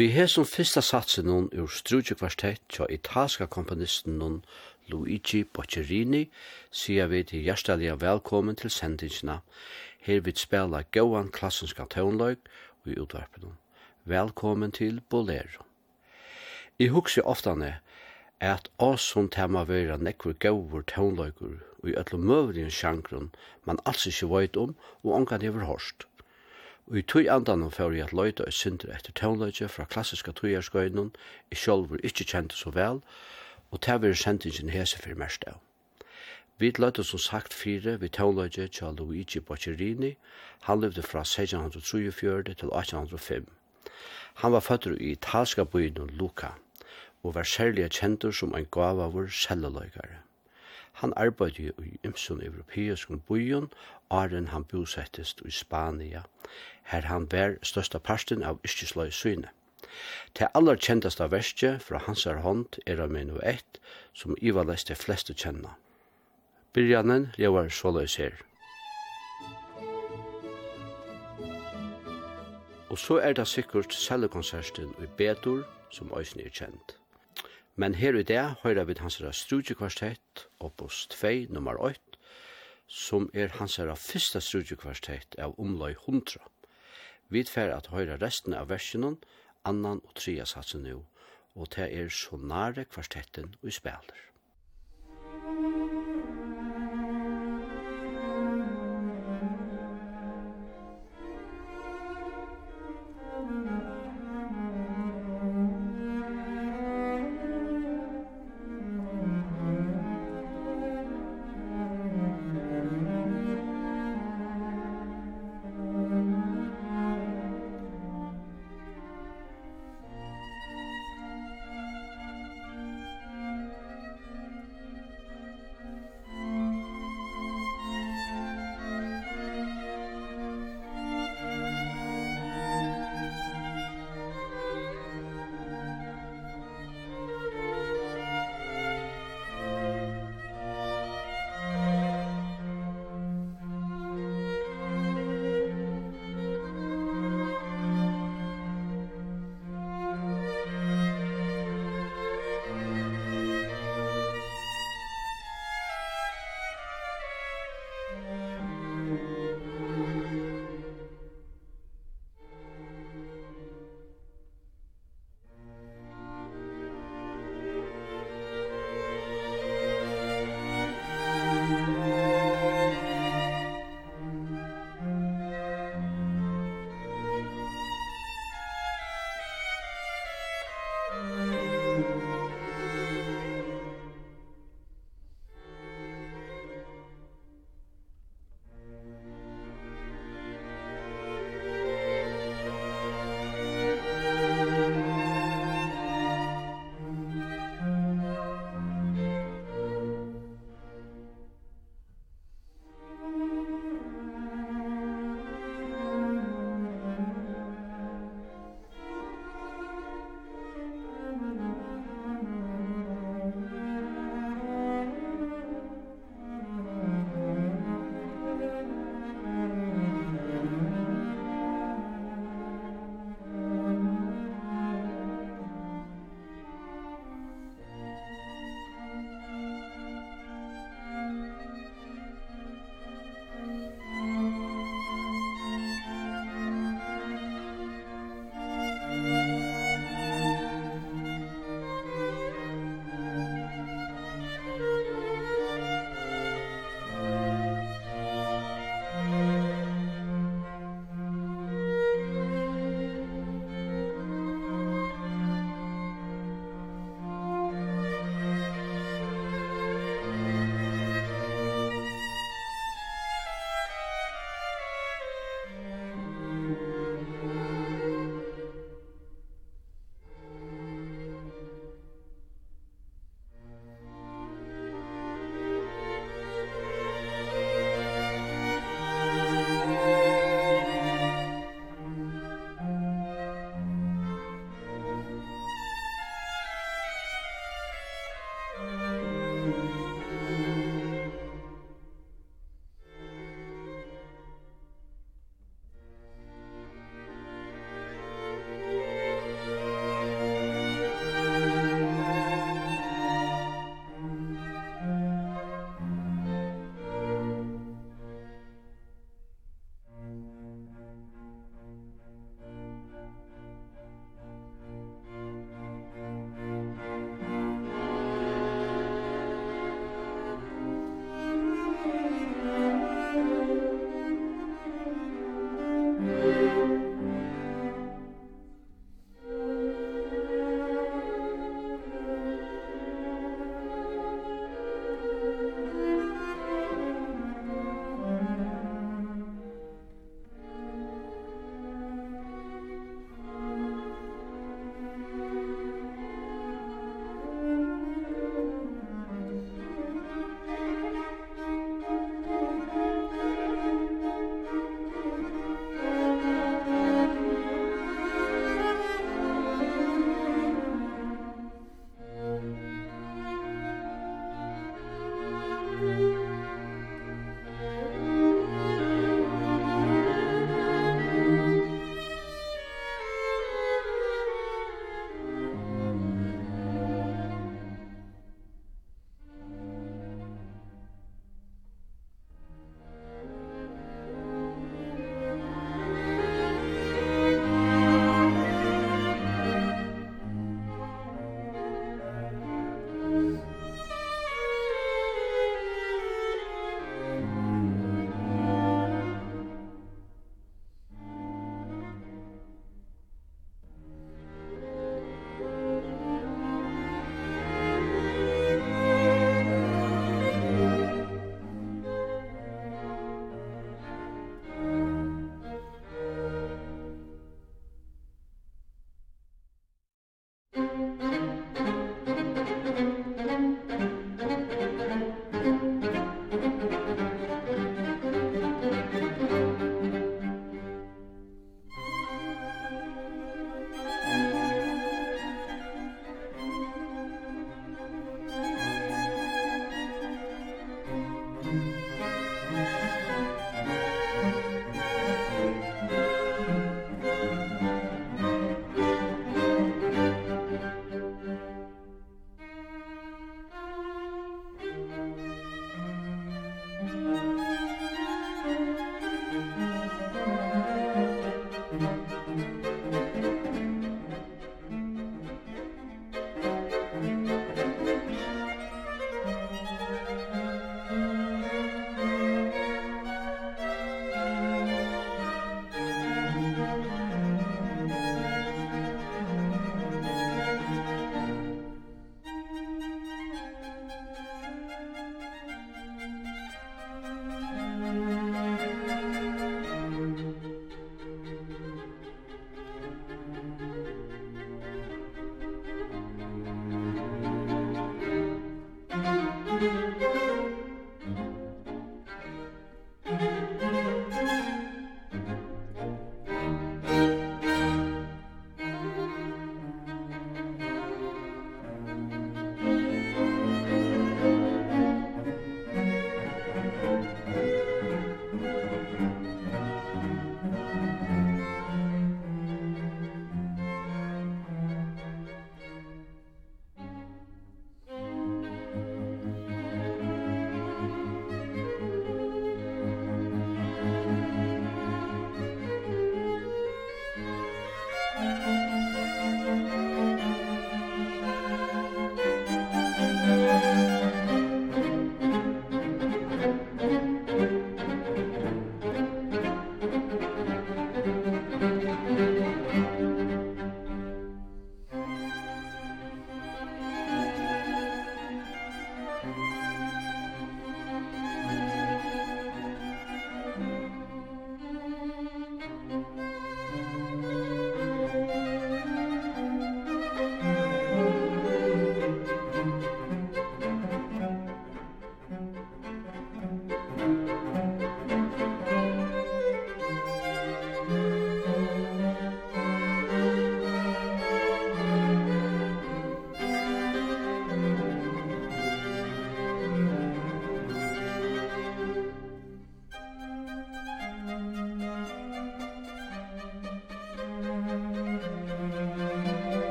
Vi hesum fyrsta satsen nun ur strutje kvartett tja italska komponisten nun Luigi Boccherini sier vi til hjertelig velkommen til sendingsina. Her vil spela gauan klassenska tøvnløg og i utvarpen. Velkommen til Bolero. I hugsi oftane at som tema vera nekkur gauur tøvnløgur og i öllum møvrige sjankrun man alls ikkje veit om og ongan hever horst. Og i tøy andan han fyrir at løyta og synder etter tøvnløyge fra klassiska tøyarskøyden i sjolvur ikkje kjente så vel, og tæv er sendingen hese fyrir mest av. Vi løyta som sagt fire vi tøvnløyge til Luigi Boccherini, han levde fra 1643 til 1805. Han var føtter i italska byen Luca, og var særlig kjentur som ein gava vår selleløygare. Han arbeidde i ymsun europeisk byen, åren han bosettest i Spania, her han bær størsta parsten av yrkisløy syne. Det aller kjentasta verste fra hansar hånd er av minu 1, som ivalest de fleste kjenna. Byrjanen lever såløys her. Og så er det sikkert cellekonserten i Betor, som òsne er kjent. Men her i det høyrer vi hans studiekvartett, opus 2, nummer 8, som er hans fyrsta studiekvartett av omløy 100. Vi fer at høyra resten av versjonen, annan og tria satsen nu, og det er så nære kvartetten og spiller.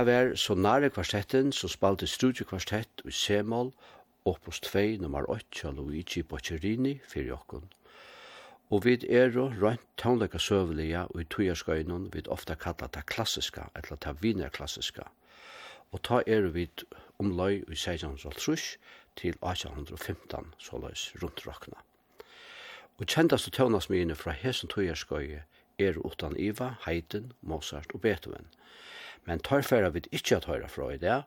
Det var Sonare kvartetten som spalte studiekvartett i C-moll, opus 2 nummer 8 av Luigi Boccherini fyrir okkun. Og vid ero rønt tånleika søvelia og i tujarskøynun vid ofta kalla ta klassiska, eller ta vinerklassiska. Og ta ero vid omløy i 16 til 1815, såløys rundt rakna. Og kjendast og tøvnasmyene fra hesen tujarskøye er utan Iva, Haydn, Mozart og Beethoven. Men tørfæra vid ikkje at høyra fra i det,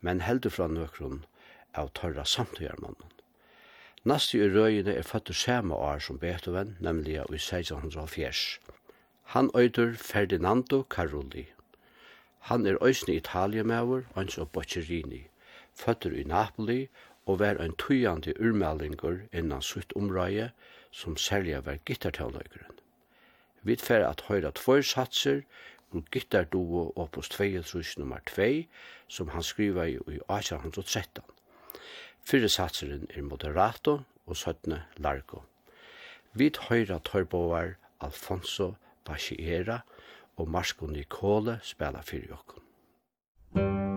men heldur fra nøkron av tørra samtidgjørmannen. Nasti i røyene er født samme år som Beethoven, nemlig i 1604. Han øyder Ferdinando Carulli. Han er øysne italiemauer, hans og Boccherini, føtter i Napoli og var en tøyande urmeldingur innan sutt omrøye som særlig var gittartøvnøykeren. Vi tfer at høyra tvoi satser om gittarduo opus 2 nummer 2, som han skriva i 1813. Fyrre satseren er Moderato og søttene Largo. Vi høyra torboar Alfonso Bachiera og Marsko Nicole spela fyrir jokken.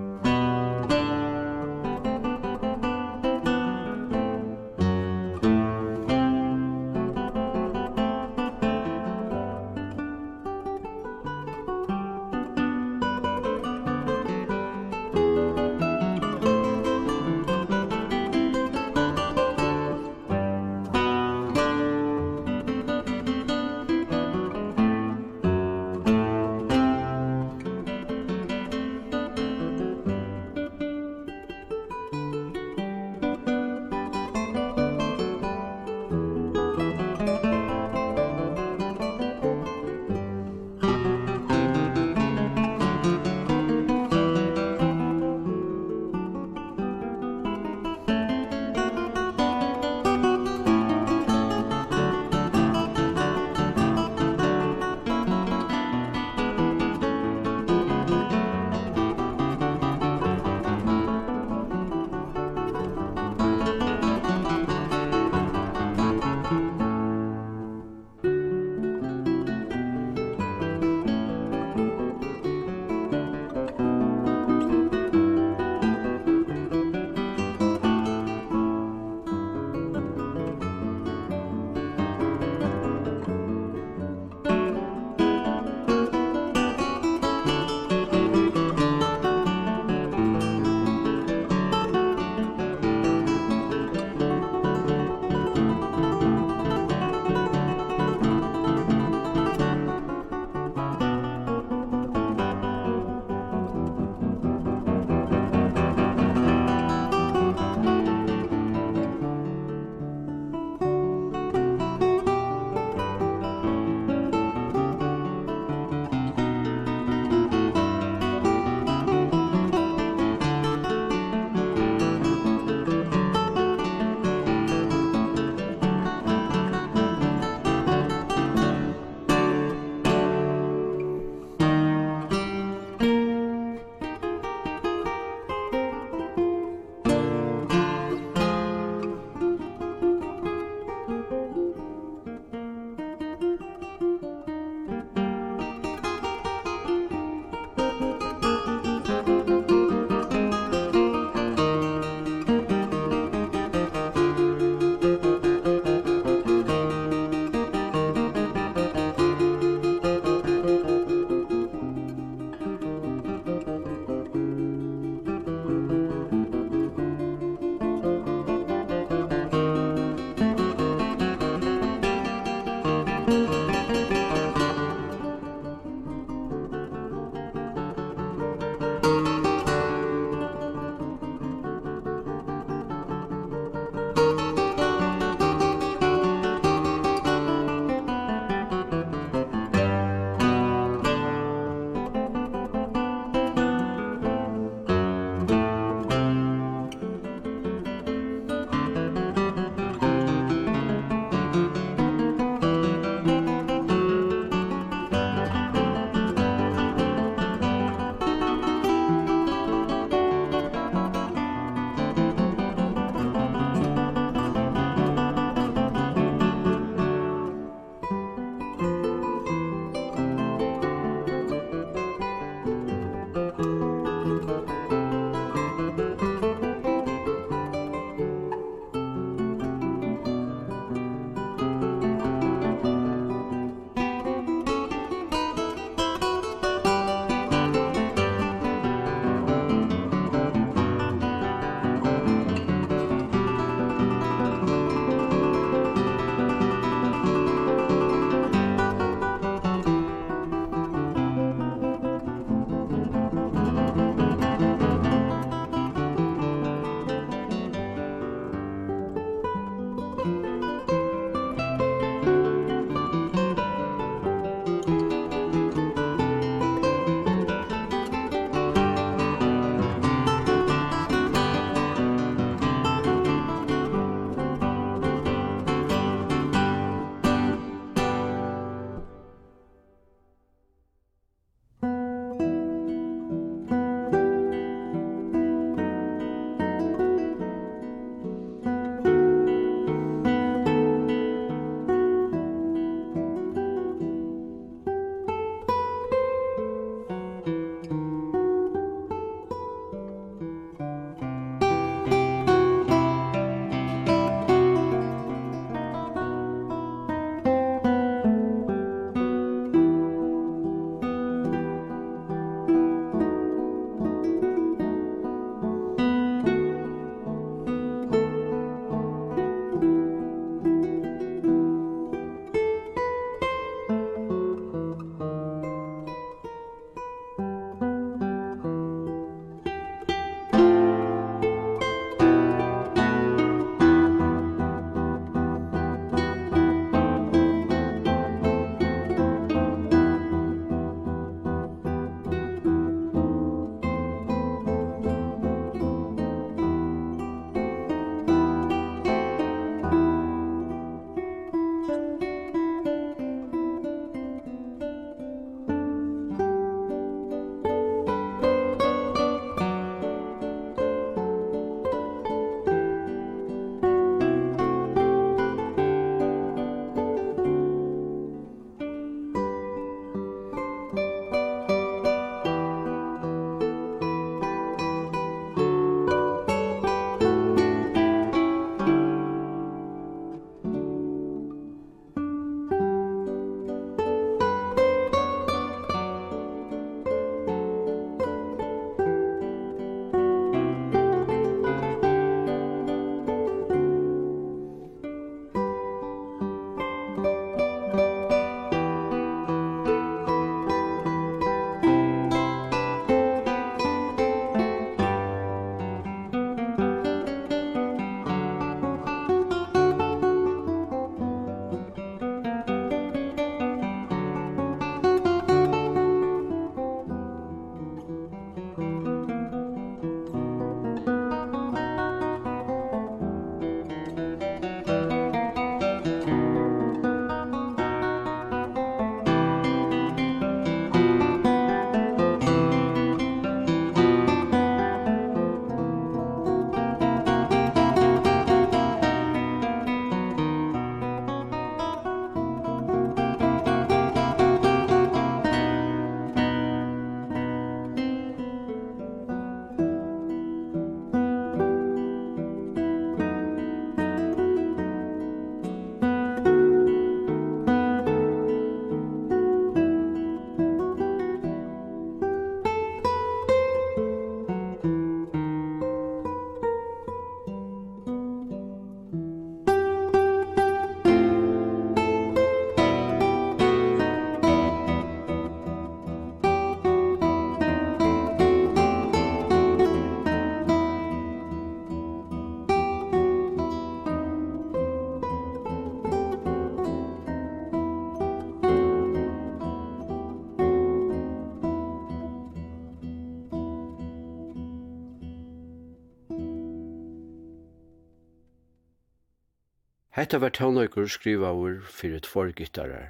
Hetta var tónleikur skrivaður fyrir tvor gittarar,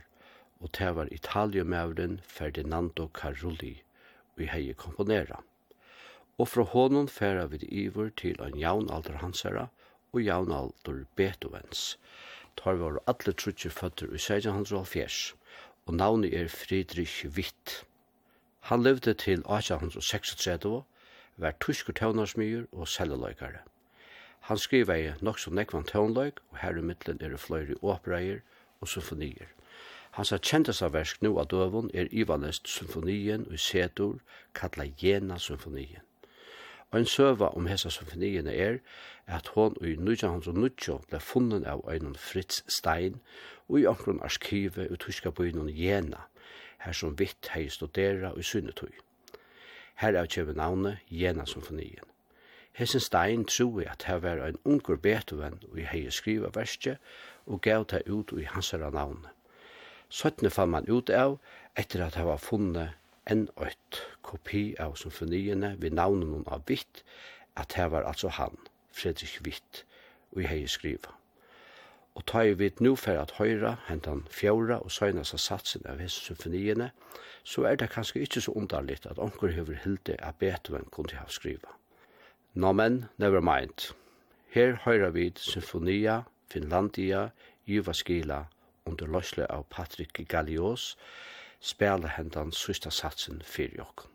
og det var italiumævren Ferdinando Carulli, vi hei komponera. Og fra honom færa vid iver til ein jaunalder hansara og jaunalder Beethovens. Tar var alle trutje føtter i 1670, og navnet er Friedrich Witt. Han levde til 1836, var tuskur tøvnarsmyr og selleløykare. Han skriver i nok som nekvann tøvnløyk, og her i middelen er det fløyre åpreier og symfonier. Hans av versk nu av døvun er Ivalest symfonien og Setor, kalla Jena symfonien. Og en søva om hessa symfonien er at hon i 1990 ble funnen av Øynon Fritz Stein og i omkron arkivet og tyska byen Jena, her som vitt hei studera i synnetøy. Her er kjøve navnet Jena symfonien. Hessen Stein troi at det var ein unger Beethoven og i hei skriva verset og gav det ut i hans herra navn. Søttene fann man ut av etter at han var funnet en øyt kopi av symfoniene ved navnen av Witt, at det var altså han, Fredrik Witt, og i hei skriva. Og ta i vidt nu for at høyra, hentan fjóra og søgnast av satsen av hese symfoniene, så er det kanskje ikkje så underligt at onker hever hilde at Beethoven kunne ha skriva. No men, never mind. Her høyra vid Symfonia, Finlandia, Juvaskila, under løsle av Patrick Gallios, spela hendan sista satsen fyrir jokken.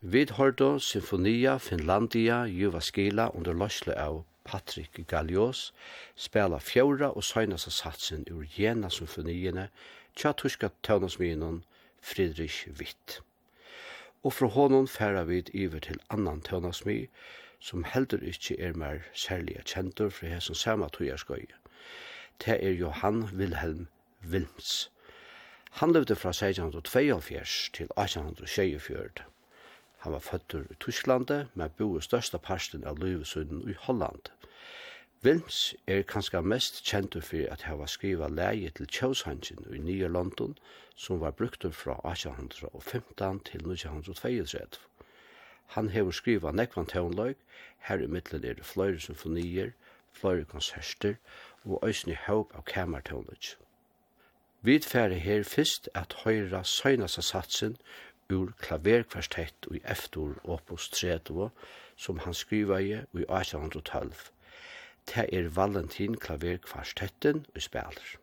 Vid hørte Symfonia Finlandia Juvaskila under løsle av Patrick Gallios spela fjóra og søgnasa satsen ur Jena symfoniene tja tuska tøvnasminen Friedrich Witt. Og fra honom færa vid iver til annan tøvnasmi som heldur ikkje er mer særlige kjentur fra hesson sama tøyarskøy. Det er Johan Wilhelm Wilms. Han levde fra 1672 til 1824. Han var fødder i Tysklandet, men bor i størsta parsten av løyvesunnen i Holland. Wilms er kanskje mest kjent for at han var skriva leie til Kjøshansen i Nye London, som var brukt fra 1815 til 1932. Han hever skriva nekvann tøvnløg, her i middelen er det fløyre symfonier, fløyre konserter og øysen i håp av kamertøvnløg. Vi færre her fyrst at høyra søgnasa satsen ur klaverkvartett i eftor opus 30, som han skriva i i 1812. Det er Valentin klaverkvartetten og spiller.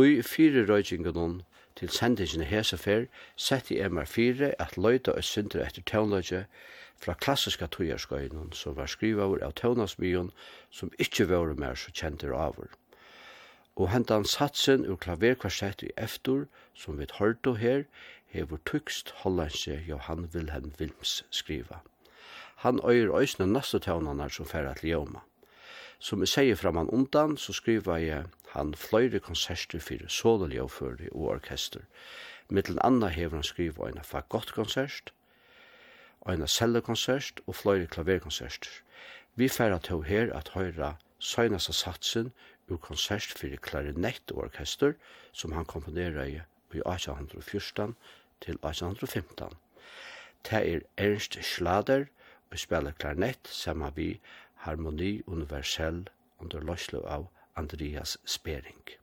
Ui fire røygingunum til sendingene hesefer sett i MR4 at løyta og syndra etter tøvnløyge fra klassiska tøyarskøynun som var skrivaur av tøvnasbyen som ikkje var mer så kjentir avur. Og hentan satsen ur klaverkvarsett i eftor som vi hørte her hevur tykst hollandse Johan Wilhelm Wilms skriva. Han øyer òsne næste tøvnene som færre til Joma. Som jeg sier fram han undan, så skriver jeg han fløyre konserter for sololjóføre og orkester. Mittelen anna hever han skriva en fagottkonsert, en cellokonsert og fløyre klaverkonserter. Vi færa til her at høyra søgnast satsen ur konsert for klarinett og orkester som han komponerer i 1814 til 1815. Det er Ernst Schlader og spiller klarinett sammen vi Harmoni universell under løslo av Andreas Spering.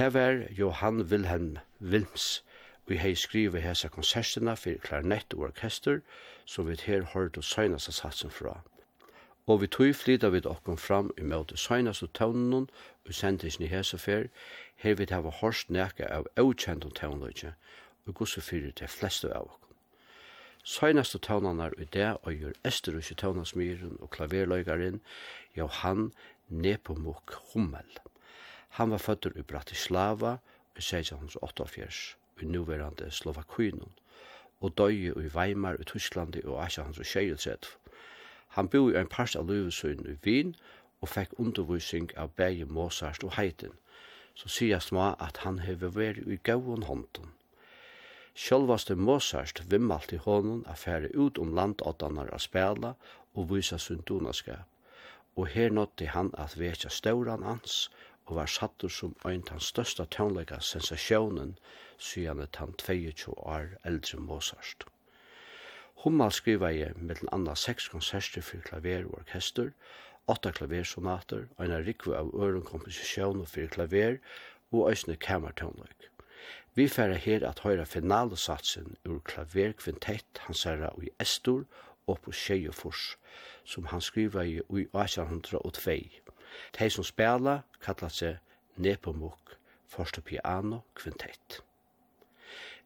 Tever Johan Wilhelm Wilms, vi hei skrive hesa konsertina fyrir klarinett og orkester, som vi her hørt og søgnast satsen fra. Og vi tog flyta vid okkom fram i møte søgnas og tøvnen og sendisni hesa fer, her vi hava hørst nekka av avkjent og tøvnløyge, og gusse fyrir til fleste av okkom. Søgnas og tøvnanar i det og gjør esterusje tøvnansmyren og klaverløygaren, Johan Nepomuk Hummel. Han var føtter i Bratislava i 1688 i nuverande Slovakuinun og døye i Weimar i Tyskland i 1836. Han bo i en pars av løvesøyen i Wien og fikk undervisning av begge Mozart og Heiden, så sier små at han hever vært i gauon hånden. Sjølvaste Mozart vimmalt i hånden a fære ut om landåttanar av spela og vysa sundunaskap, og her nådde han at vekja stauran hans og var sattur som ein tan størsta tøvnleika sensasjonen syane tan 22 år eldre Mozart. Hummal skriva i mellom anna seks konserter for klaver og orkester, åtta klaversonater, eina rikve av øren komposisjon og fyrir klaver, og æsne kamertøvnleik. Vi færa her at høyra finalesatsen ur klaverkvintett hans herra i Estor og på Tjejefors, som han skriva i 1802. De som spela kallar seg Nepomuk, forste piano, kvintett.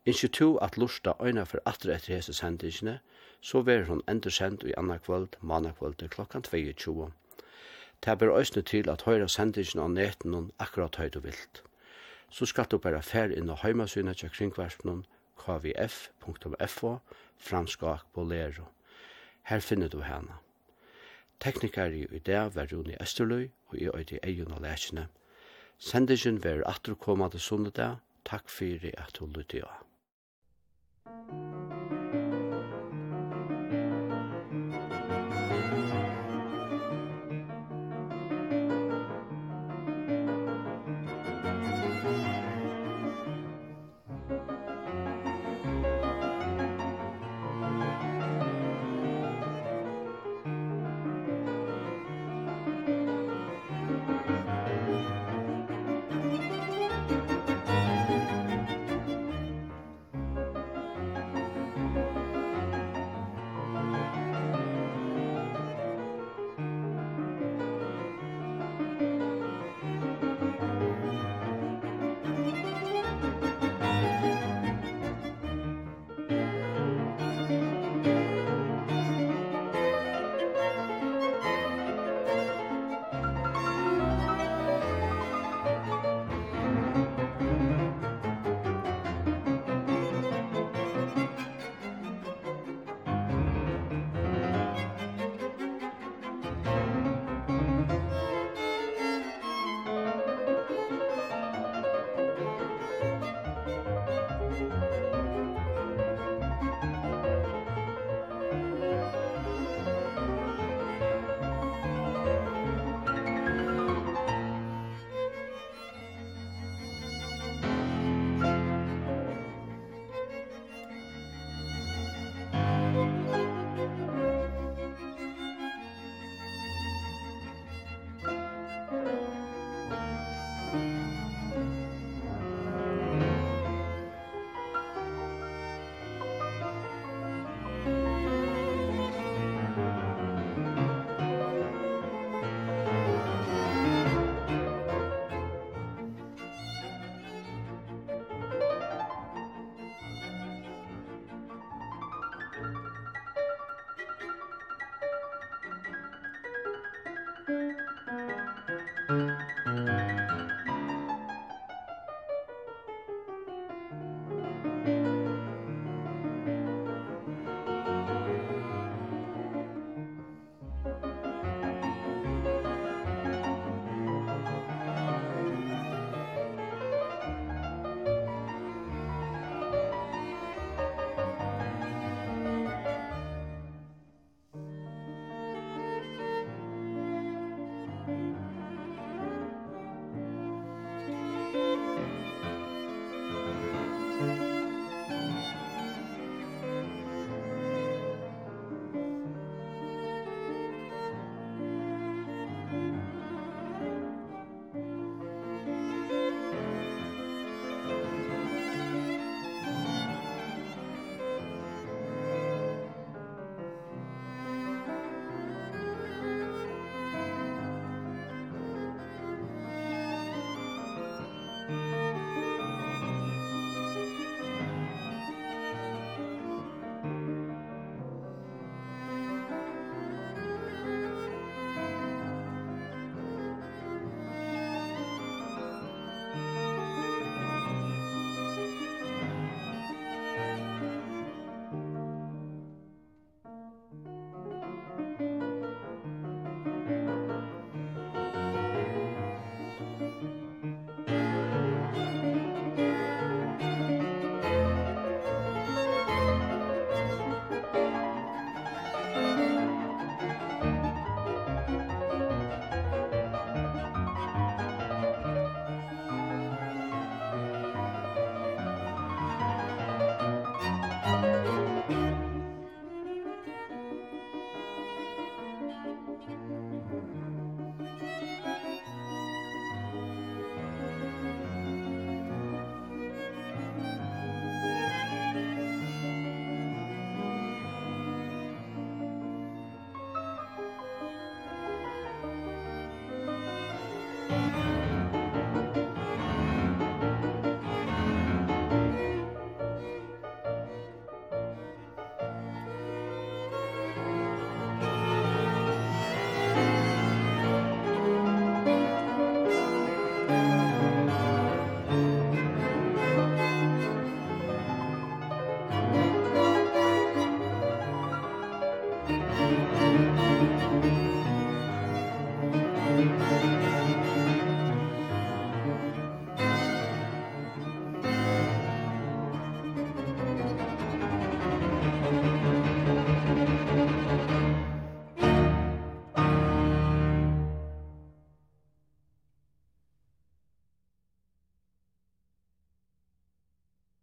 Innskje to at lusta øyna for atre etter hese sendingene, så verer hun sendt i anna kvöld, manna kvöld, klokkan 22. Det ber òsne til at høyra sendingene av neten akkurat høyt og vilt. Så skal du bare fer inn og heimasyna til kringverspnum kvf.fo framskak på lero. Her finner du henne. Teknikari i dag var Rune Østerløy og i øyde Eion og Lækene. Sendingen var atterkommende sundag. Takk fyrir at du lytte av.